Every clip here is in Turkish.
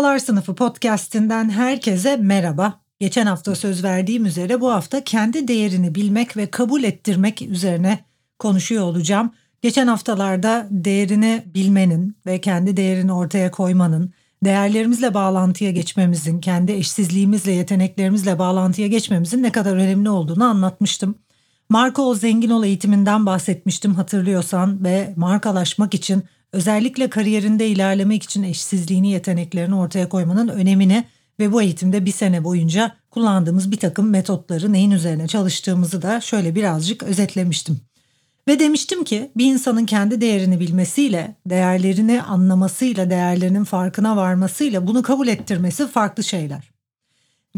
Ustalar Sınıfı podcast'inden herkese merhaba. Geçen hafta söz verdiğim üzere bu hafta kendi değerini bilmek ve kabul ettirmek üzerine konuşuyor olacağım. Geçen haftalarda değerini bilmenin ve kendi değerini ortaya koymanın, değerlerimizle bağlantıya geçmemizin, kendi eşsizliğimizle, yeteneklerimizle bağlantıya geçmemizin ne kadar önemli olduğunu anlatmıştım. Marka zengin ol eğitiminden bahsetmiştim hatırlıyorsan ve markalaşmak için özellikle kariyerinde ilerlemek için eşsizliğini, yeteneklerini ortaya koymanın önemini ve bu eğitimde bir sene boyunca kullandığımız bir takım metotları neyin üzerine çalıştığımızı da şöyle birazcık özetlemiştim. Ve demiştim ki bir insanın kendi değerini bilmesiyle, değerlerini anlamasıyla, değerlerinin farkına varmasıyla bunu kabul ettirmesi farklı şeyler.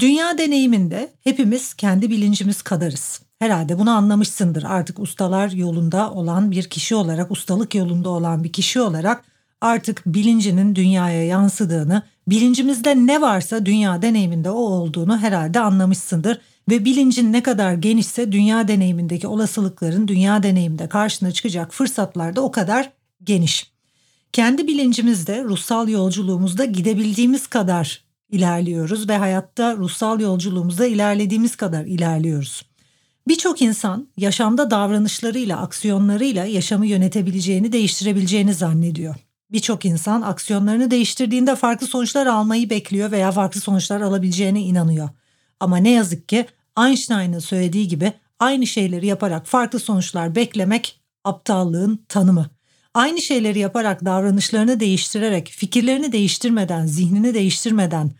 Dünya deneyiminde hepimiz kendi bilincimiz kadarız. Herhalde bunu anlamışsındır artık ustalar yolunda olan bir kişi olarak, ustalık yolunda olan bir kişi olarak artık bilincinin dünyaya yansıdığını, bilincimizde ne varsa dünya deneyiminde o olduğunu herhalde anlamışsındır ve bilincin ne kadar genişse dünya deneyimindeki olasılıkların dünya deneyiminde karşına çıkacak fırsatlar da o kadar geniş. Kendi bilincimizde ruhsal yolculuğumuzda gidebildiğimiz kadar ilerliyoruz ve hayatta ruhsal yolculuğumuzda ilerlediğimiz kadar ilerliyoruz. Birçok insan yaşamda davranışlarıyla, aksiyonlarıyla yaşamı yönetebileceğini, değiştirebileceğini zannediyor. Birçok insan aksiyonlarını değiştirdiğinde farklı sonuçlar almayı bekliyor veya farklı sonuçlar alabileceğine inanıyor. Ama ne yazık ki Einstein'ın söylediği gibi aynı şeyleri yaparak farklı sonuçlar beklemek aptallığın tanımı. Aynı şeyleri yaparak davranışlarını değiştirerek, fikirlerini değiştirmeden, zihnini değiştirmeden,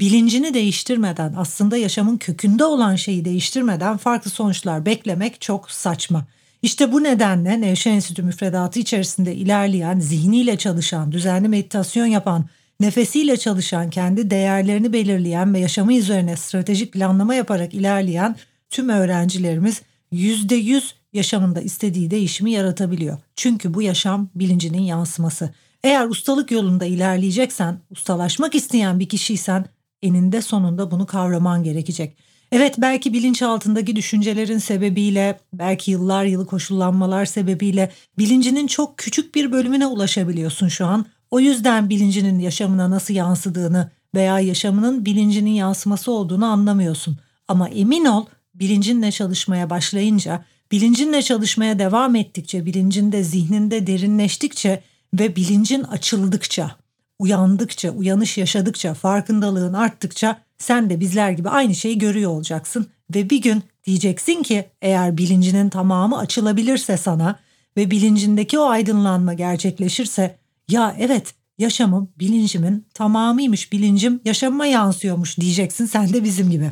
bilincini değiştirmeden, aslında yaşamın kökünde olan şeyi değiştirmeden farklı sonuçlar beklemek çok saçma. İşte bu nedenle Nevşehir Enstitü müfredatı içerisinde ilerleyen, zihniyle çalışan, düzenli meditasyon yapan, nefesiyle çalışan, kendi değerlerini belirleyen ve yaşamı üzerine stratejik planlama yaparak ilerleyen tüm öğrencilerimiz %100 yaşamında istediği değişimi yaratabiliyor. Çünkü bu yaşam bilincinin yansıması. Eğer ustalık yolunda ilerleyeceksen, ustalaşmak isteyen bir kişiysen eninde sonunda bunu kavraman gerekecek. Evet belki bilinçaltındaki düşüncelerin sebebiyle, belki yıllar yılı koşullanmalar sebebiyle bilincinin çok küçük bir bölümüne ulaşabiliyorsun şu an. O yüzden bilincinin yaşamına nasıl yansıdığını veya yaşamının bilincinin yansıması olduğunu anlamıyorsun. Ama emin ol bilincinle çalışmaya başlayınca, bilincinle çalışmaya devam ettikçe, bilincinde, zihninde derinleştikçe ve bilincin açıldıkça, uyandıkça, uyanış yaşadıkça, farkındalığın arttıkça sen de bizler gibi aynı şeyi görüyor olacaksın ve bir gün diyeceksin ki eğer bilincinin tamamı açılabilirse sana ve bilincindeki o aydınlanma gerçekleşirse ya evet yaşamım bilincimin tamamıymış bilincim yaşamıma yansıyormuş diyeceksin sen de bizim gibi.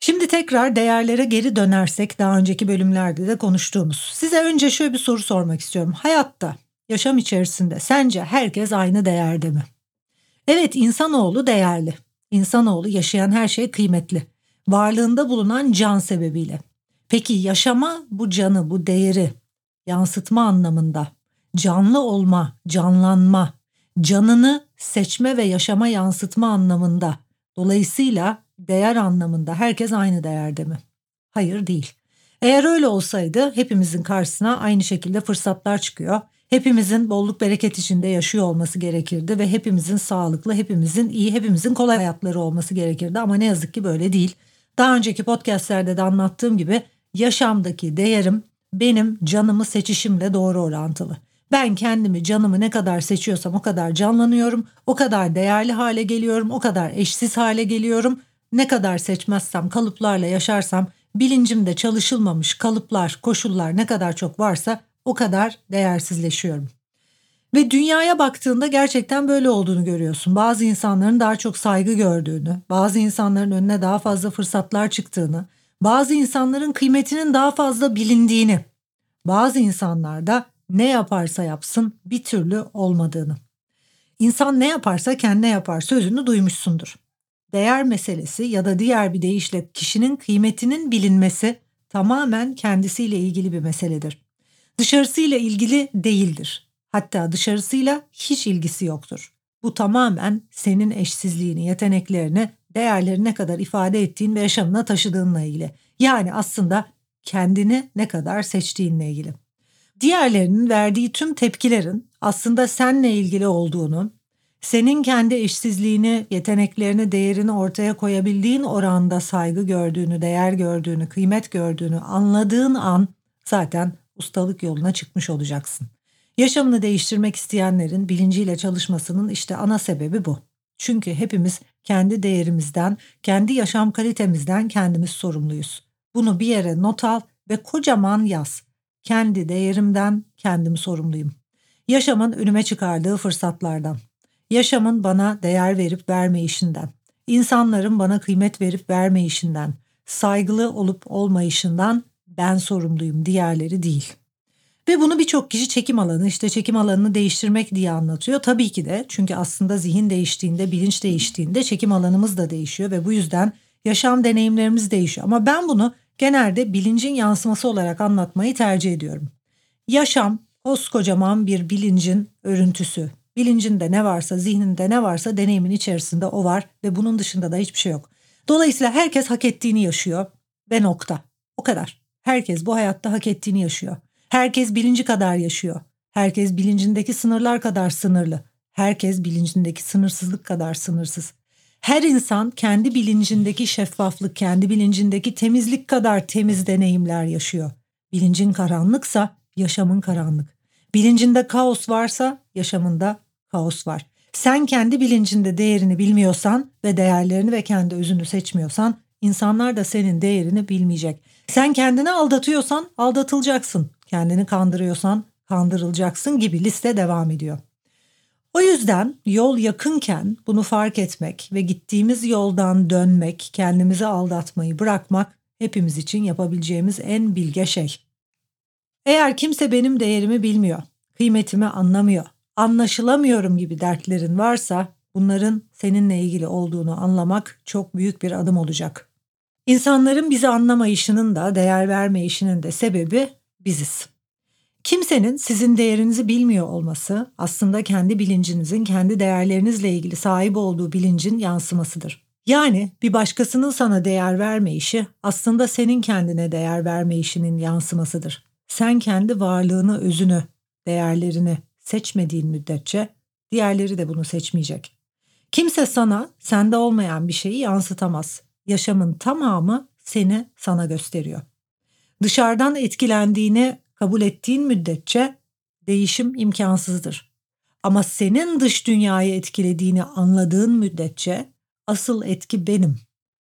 Şimdi tekrar değerlere geri dönersek daha önceki bölümlerde de konuştuğumuz. Size önce şöyle bir soru sormak istiyorum. Hayatta, yaşam içerisinde sence herkes aynı değerde mi? Evet insanoğlu değerli. İnsanoğlu yaşayan her şey kıymetli. Varlığında bulunan can sebebiyle. Peki yaşama bu canı, bu değeri yansıtma anlamında canlı olma, canlanma, canını seçme ve yaşama yansıtma anlamında. Dolayısıyla değer anlamında herkes aynı değerde mi? Hayır değil. Eğer öyle olsaydı hepimizin karşısına aynı şekilde fırsatlar çıkıyor. Hepimizin bolluk bereket içinde yaşıyor olması gerekirdi ve hepimizin sağlıklı, hepimizin iyi, hepimizin kolay hayatları olması gerekirdi ama ne yazık ki böyle değil. Daha önceki podcastlerde de anlattığım gibi yaşamdaki değerim benim canımı seçişimle doğru orantılı. Ben kendimi, canımı ne kadar seçiyorsam o kadar canlanıyorum, o kadar değerli hale geliyorum, o kadar eşsiz hale geliyorum. Ne kadar seçmezsem, kalıplarla yaşarsam, bilincimde çalışılmamış kalıplar, koşullar ne kadar çok varsa o kadar değersizleşiyorum. Ve dünyaya baktığında gerçekten böyle olduğunu görüyorsun. Bazı insanların daha çok saygı gördüğünü, bazı insanların önüne daha fazla fırsatlar çıktığını, bazı insanların kıymetinin daha fazla bilindiğini bazı insanlarda ne yaparsa yapsın bir türlü olmadığını. İnsan ne yaparsa kendine yapar sözünü duymuşsundur. Değer meselesi ya da diğer bir deyişle kişinin kıymetinin bilinmesi tamamen kendisiyle ilgili bir meseledir. Dışarısıyla ilgili değildir. Hatta dışarısıyla hiç ilgisi yoktur. Bu tamamen senin eşsizliğini, yeteneklerini, değerleri ne kadar ifade ettiğin ve yaşamına taşıdığınla ilgili. Yani aslında kendini ne kadar seçtiğinle ilgili. Diğerlerinin verdiği tüm tepkilerin aslında seninle ilgili olduğunu, senin kendi eşsizliğini, yeteneklerini, değerini ortaya koyabildiğin oranda saygı gördüğünü, değer gördüğünü, kıymet gördüğünü anladığın an zaten ustalık yoluna çıkmış olacaksın. Yaşamını değiştirmek isteyenlerin bilinciyle çalışmasının işte ana sebebi bu. Çünkü hepimiz kendi değerimizden, kendi yaşam kalitemizden kendimiz sorumluyuz. Bunu bir yere not al ve kocaman yaz. Kendi değerimden kendim sorumluyum. Yaşamın önüme çıkardığı fırsatlardan. Yaşamın bana değer verip vermeyişinden. İnsanların bana kıymet verip vermeyişinden. Saygılı olup olmayışından ben sorumluyum, diğerleri değil.'' Ve bunu birçok kişi çekim alanı işte çekim alanını değiştirmek diye anlatıyor. Tabii ki de çünkü aslında zihin değiştiğinde, bilinç değiştiğinde çekim alanımız da değişiyor ve bu yüzden yaşam deneyimlerimiz değişiyor. Ama ben bunu genelde bilincin yansıması olarak anlatmayı tercih ediyorum. Yaşam koskocaman bir bilincin örüntüsü. Bilincinde ne varsa, zihninde ne varsa deneyimin içerisinde o var ve bunun dışında da hiçbir şey yok. Dolayısıyla herkes hak ettiğini yaşıyor ve nokta. O kadar. Herkes bu hayatta hak ettiğini yaşıyor. Herkes bilinci kadar yaşıyor. Herkes bilincindeki sınırlar kadar sınırlı. Herkes bilincindeki sınırsızlık kadar sınırsız. Her insan kendi bilincindeki şeffaflık, kendi bilincindeki temizlik kadar temiz deneyimler yaşıyor. Bilincin karanlıksa yaşamın karanlık. Bilincinde kaos varsa yaşamında kaos var. Sen kendi bilincinde değerini bilmiyorsan ve değerlerini ve kendi özünü seçmiyorsan insanlar da senin değerini bilmeyecek. Sen kendini aldatıyorsan aldatılacaksın. Kendini kandırıyorsan kandırılacaksın gibi liste devam ediyor. O yüzden yol yakınken bunu fark etmek ve gittiğimiz yoldan dönmek, kendimizi aldatmayı bırakmak hepimiz için yapabileceğimiz en bilge şey. Eğer kimse benim değerimi bilmiyor, kıymetimi anlamıyor, anlaşılamıyorum gibi dertlerin varsa bunların seninle ilgili olduğunu anlamak çok büyük bir adım olacak. İnsanların bizi anlamayışının da değer vermeyişinin de sebebi biziz. Kimsenin sizin değerinizi bilmiyor olması aslında kendi bilincinizin kendi değerlerinizle ilgili sahip olduğu bilincin yansımasıdır. Yani bir başkasının sana değer vermeyişi aslında senin kendine değer vermeyişinin yansımasıdır. Sen kendi varlığını, özünü, değerlerini seçmediğin müddetçe diğerleri de bunu seçmeyecek. Kimse sana sende olmayan bir şeyi yansıtamaz. Yaşamın tamamı seni sana gösteriyor. Dışarıdan etkilendiğini kabul ettiğin müddetçe değişim imkansızdır. Ama senin dış dünyayı etkilediğini anladığın müddetçe asıl etki benim.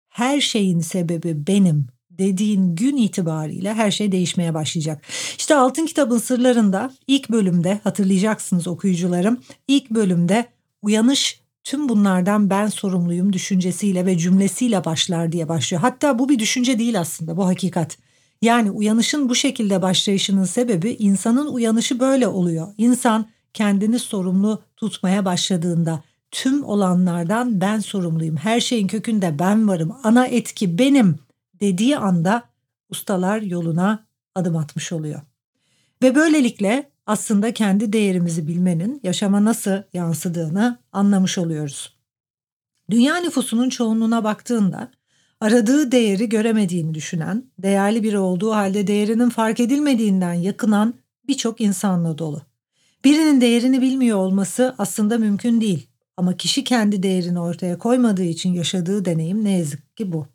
Her şeyin sebebi benim dediğin gün itibariyle her şey değişmeye başlayacak. İşte Altın Kitabın Sırlarında ilk bölümde hatırlayacaksınız okuyucularım. İlk bölümde uyanış tüm bunlardan ben sorumluyum düşüncesiyle ve cümlesiyle başlar diye başlıyor. Hatta bu bir düşünce değil aslında bu hakikat. Yani uyanışın bu şekilde başlayışının sebebi insanın uyanışı böyle oluyor. İnsan kendini sorumlu tutmaya başladığında tüm olanlardan ben sorumluyum. Her şeyin kökünde ben varım. Ana etki benim dediği anda ustalar yoluna adım atmış oluyor. Ve böylelikle aslında kendi değerimizi bilmenin yaşama nasıl yansıdığını anlamış oluyoruz. Dünya nüfusunun çoğunluğuna baktığında aradığı değeri göremediğini düşünen, değerli biri olduğu halde değerinin fark edilmediğinden yakınan birçok insanla dolu. Birinin değerini bilmiyor olması aslında mümkün değil ama kişi kendi değerini ortaya koymadığı için yaşadığı deneyim ne yazık ki bu.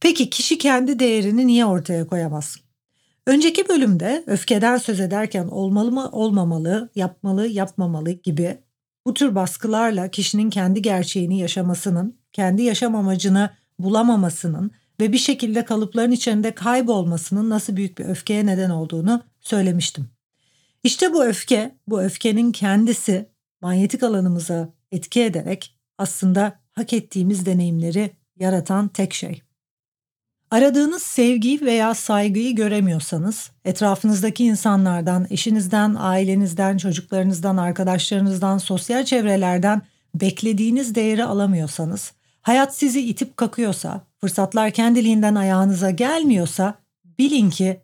Peki kişi kendi değerini niye ortaya koyamaz? Önceki bölümde öfkeden söz ederken olmalı mı olmamalı, yapmalı yapmamalı gibi bu tür baskılarla kişinin kendi gerçeğini yaşamasının, kendi yaşam amacını bulamamasının ve bir şekilde kalıpların içinde kaybolmasının nasıl büyük bir öfkeye neden olduğunu söylemiştim. İşte bu öfke, bu öfkenin kendisi manyetik alanımıza etki ederek aslında hak ettiğimiz deneyimleri yaratan tek şey. Aradığınız sevgiyi veya saygıyı göremiyorsanız, etrafınızdaki insanlardan, eşinizden, ailenizden, çocuklarınızdan, arkadaşlarınızdan, sosyal çevrelerden beklediğiniz değeri alamıyorsanız, hayat sizi itip kakıyorsa, fırsatlar kendiliğinden ayağınıza gelmiyorsa bilin ki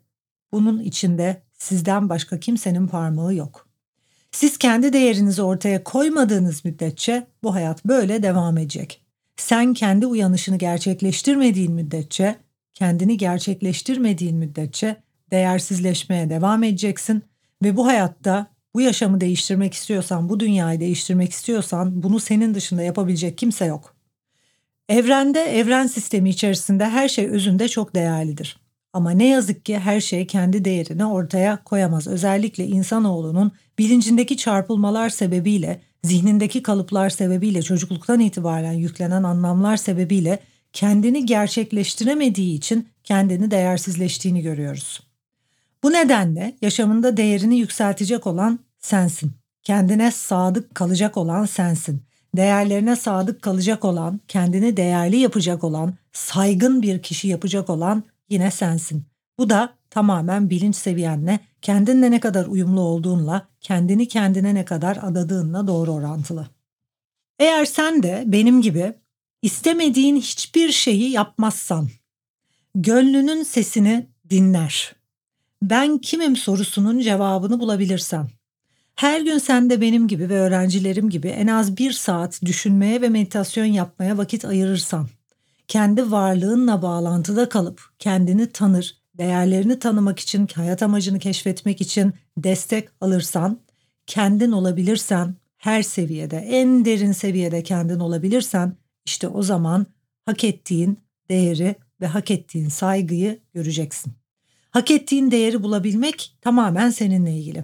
bunun içinde sizden başka kimsenin parmağı yok. Siz kendi değerinizi ortaya koymadığınız müddetçe bu hayat böyle devam edecek. Sen kendi uyanışını gerçekleştirmediğin müddetçe, kendini gerçekleştirmediğin müddetçe değersizleşmeye devam edeceksin ve bu hayatta bu yaşamı değiştirmek istiyorsan, bu dünyayı değiştirmek istiyorsan bunu senin dışında yapabilecek kimse yok. Evrende, evren sistemi içerisinde her şey özünde çok değerlidir. Ama ne yazık ki her şey kendi değerini ortaya koyamaz. Özellikle insanoğlunun bilincindeki çarpılmalar sebebiyle, zihnindeki kalıplar sebebiyle, çocukluktan itibaren yüklenen anlamlar sebebiyle kendini gerçekleştiremediği için kendini değersizleştiğini görüyoruz. Bu nedenle yaşamında değerini yükseltecek olan sensin. Kendine sadık kalacak olan sensin. Değerlerine sadık kalacak olan, kendini değerli yapacak olan, saygın bir kişi yapacak olan yine sensin. Bu da tamamen bilinç seviyenle, kendinle ne kadar uyumlu olduğunla, kendini kendine ne kadar adadığınla doğru orantılı. Eğer sen de benim gibi istemediğin hiçbir şeyi yapmazsan, gönlünün sesini dinler, ben kimim sorusunun cevabını bulabilirsen, her gün sen de benim gibi ve öğrencilerim gibi en az bir saat düşünmeye ve meditasyon yapmaya vakit ayırırsan, kendi varlığınla bağlantıda kalıp kendini tanır, değerlerini tanımak için, hayat amacını keşfetmek için destek alırsan, kendin olabilirsen, her seviyede, en derin seviyede kendin olabilirsen, işte o zaman hak ettiğin değeri ve hak ettiğin saygıyı göreceksin. Hak ettiğin değeri bulabilmek tamamen seninle ilgili.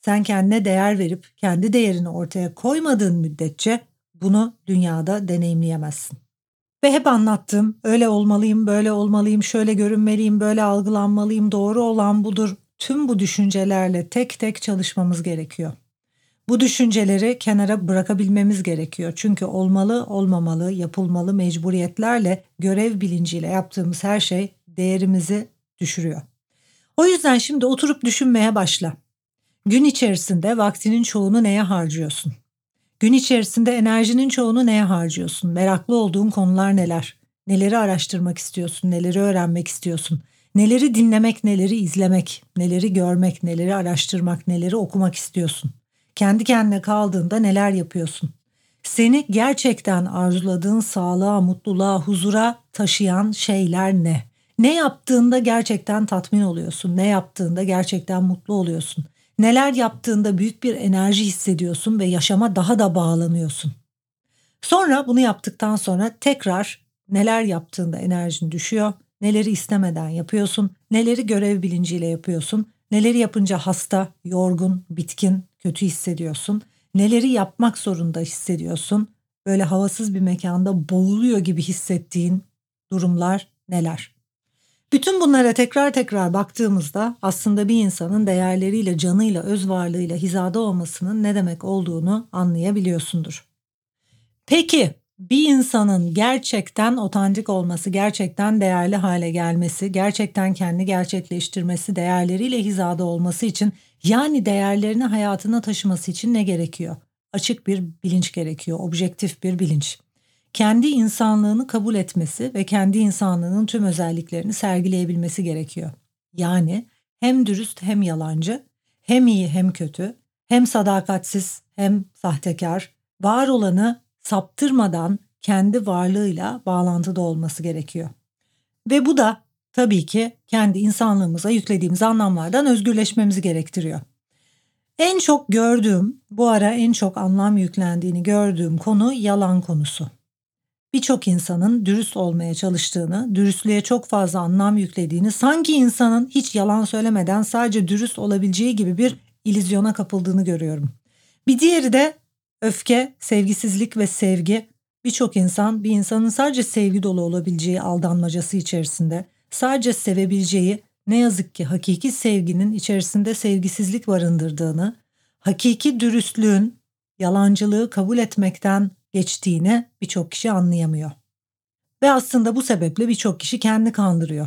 Sen kendine değer verip kendi değerini ortaya koymadığın müddetçe bunu dünyada deneyimleyemezsin. Ve hep anlattım öyle olmalıyım, böyle olmalıyım, şöyle görünmeliyim, böyle algılanmalıyım, doğru olan budur. Tüm bu düşüncelerle tek tek çalışmamız gerekiyor. Bu düşünceleri kenara bırakabilmemiz gerekiyor. Çünkü olmalı, olmamalı, yapılmalı mecburiyetlerle, görev bilinciyle yaptığımız her şey değerimizi düşürüyor. O yüzden şimdi oturup düşünmeye başla. Gün içerisinde vaktinin çoğunu neye harcıyorsun? Gün içerisinde enerjinin çoğunu neye harcıyorsun? Meraklı olduğun konular neler? Neleri araştırmak istiyorsun? Neleri öğrenmek istiyorsun? Neleri dinlemek, neleri izlemek, neleri görmek, neleri araştırmak, neleri okumak istiyorsun? Kendi kendine kaldığında neler yapıyorsun? Seni gerçekten arzuladığın sağlığa, mutluluğa, huzura taşıyan şeyler ne? Ne yaptığında gerçekten tatmin oluyorsun? Ne yaptığında gerçekten mutlu oluyorsun? Neler yaptığında büyük bir enerji hissediyorsun ve yaşama daha da bağlanıyorsun. Sonra bunu yaptıktan sonra tekrar neler yaptığında enerjin düşüyor, neleri istemeden yapıyorsun, neleri görev bilinciyle yapıyorsun, neleri yapınca hasta, yorgun, bitkin, kötü hissediyorsun, neleri yapmak zorunda hissediyorsun, böyle havasız bir mekanda boğuluyor gibi hissettiğin durumlar neler? Bütün bunlara tekrar tekrar baktığımızda aslında bir insanın değerleriyle, canıyla, öz varlığıyla hizada olmasının ne demek olduğunu anlayabiliyorsundur. Peki bir insanın gerçekten otantik olması, gerçekten değerli hale gelmesi, gerçekten kendi gerçekleştirmesi, değerleriyle hizada olması için yani değerlerini hayatına taşıması için ne gerekiyor? Açık bir bilinç gerekiyor, objektif bir bilinç kendi insanlığını kabul etmesi ve kendi insanlığının tüm özelliklerini sergileyebilmesi gerekiyor. Yani hem dürüst hem yalancı, hem iyi hem kötü, hem sadakatsiz hem sahtekar, var olanı saptırmadan kendi varlığıyla bağlantıda olması gerekiyor. Ve bu da tabii ki kendi insanlığımıza yüklediğimiz anlamlardan özgürleşmemizi gerektiriyor. En çok gördüğüm, bu ara en çok anlam yüklendiğini gördüğüm konu yalan konusu birçok insanın dürüst olmaya çalıştığını, dürüstlüğe çok fazla anlam yüklediğini, sanki insanın hiç yalan söylemeden sadece dürüst olabileceği gibi bir ilizyona kapıldığını görüyorum. Bir diğeri de öfke, sevgisizlik ve sevgi. Birçok insan bir insanın sadece sevgi dolu olabileceği aldanmacası içerisinde, sadece sevebileceği ne yazık ki hakiki sevginin içerisinde sevgisizlik barındırdığını, hakiki dürüstlüğün yalancılığı kabul etmekten geçtiğini birçok kişi anlayamıyor. Ve aslında bu sebeple birçok kişi kendi kandırıyor.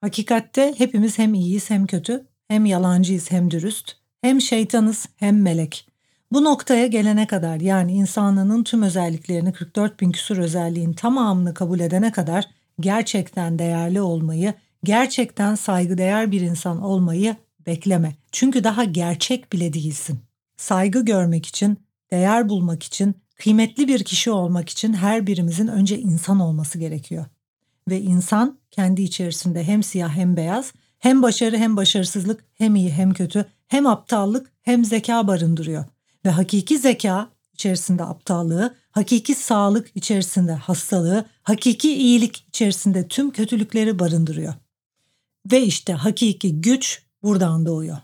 Hakikatte hepimiz hem iyiyiz hem kötü, hem yalancıyız hem dürüst, hem şeytanız hem melek. Bu noktaya gelene kadar yani insanlığın tüm özelliklerini 44 bin küsur özelliğin tamamını kabul edene kadar gerçekten değerli olmayı, gerçekten saygıdeğer bir insan olmayı bekleme. Çünkü daha gerçek bile değilsin. Saygı görmek için, değer bulmak için, kıymetli bir kişi olmak için her birimizin önce insan olması gerekiyor. Ve insan kendi içerisinde hem siyah hem beyaz, hem başarı hem başarısızlık, hem iyi hem kötü, hem aptallık hem zeka barındırıyor. Ve hakiki zeka içerisinde aptallığı, hakiki sağlık içerisinde hastalığı, hakiki iyilik içerisinde tüm kötülükleri barındırıyor. Ve işte hakiki güç buradan doğuyor.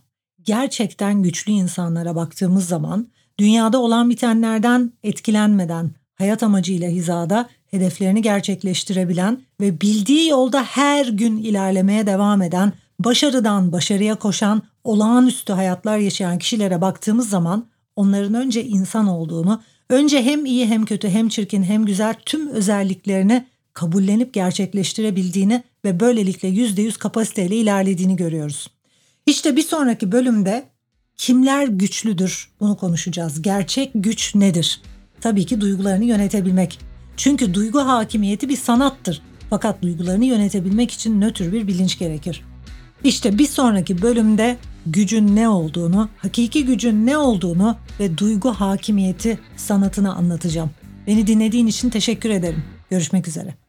Gerçekten güçlü insanlara baktığımız zaman dünyada olan bitenlerden etkilenmeden hayat amacıyla hizada hedeflerini gerçekleştirebilen ve bildiği yolda her gün ilerlemeye devam eden, başarıdan başarıya koşan, olağanüstü hayatlar yaşayan kişilere baktığımız zaman onların önce insan olduğunu, önce hem iyi hem kötü hem çirkin hem güzel tüm özelliklerini kabullenip gerçekleştirebildiğini ve böylelikle %100 kapasiteyle ilerlediğini görüyoruz. İşte bir sonraki bölümde kimler güçlüdür bunu konuşacağız. Gerçek güç nedir? Tabii ki duygularını yönetebilmek. Çünkü duygu hakimiyeti bir sanattır. Fakat duygularını yönetebilmek için nötr bir bilinç gerekir. İşte bir sonraki bölümde gücün ne olduğunu, hakiki gücün ne olduğunu ve duygu hakimiyeti sanatını anlatacağım. Beni dinlediğin için teşekkür ederim. Görüşmek üzere.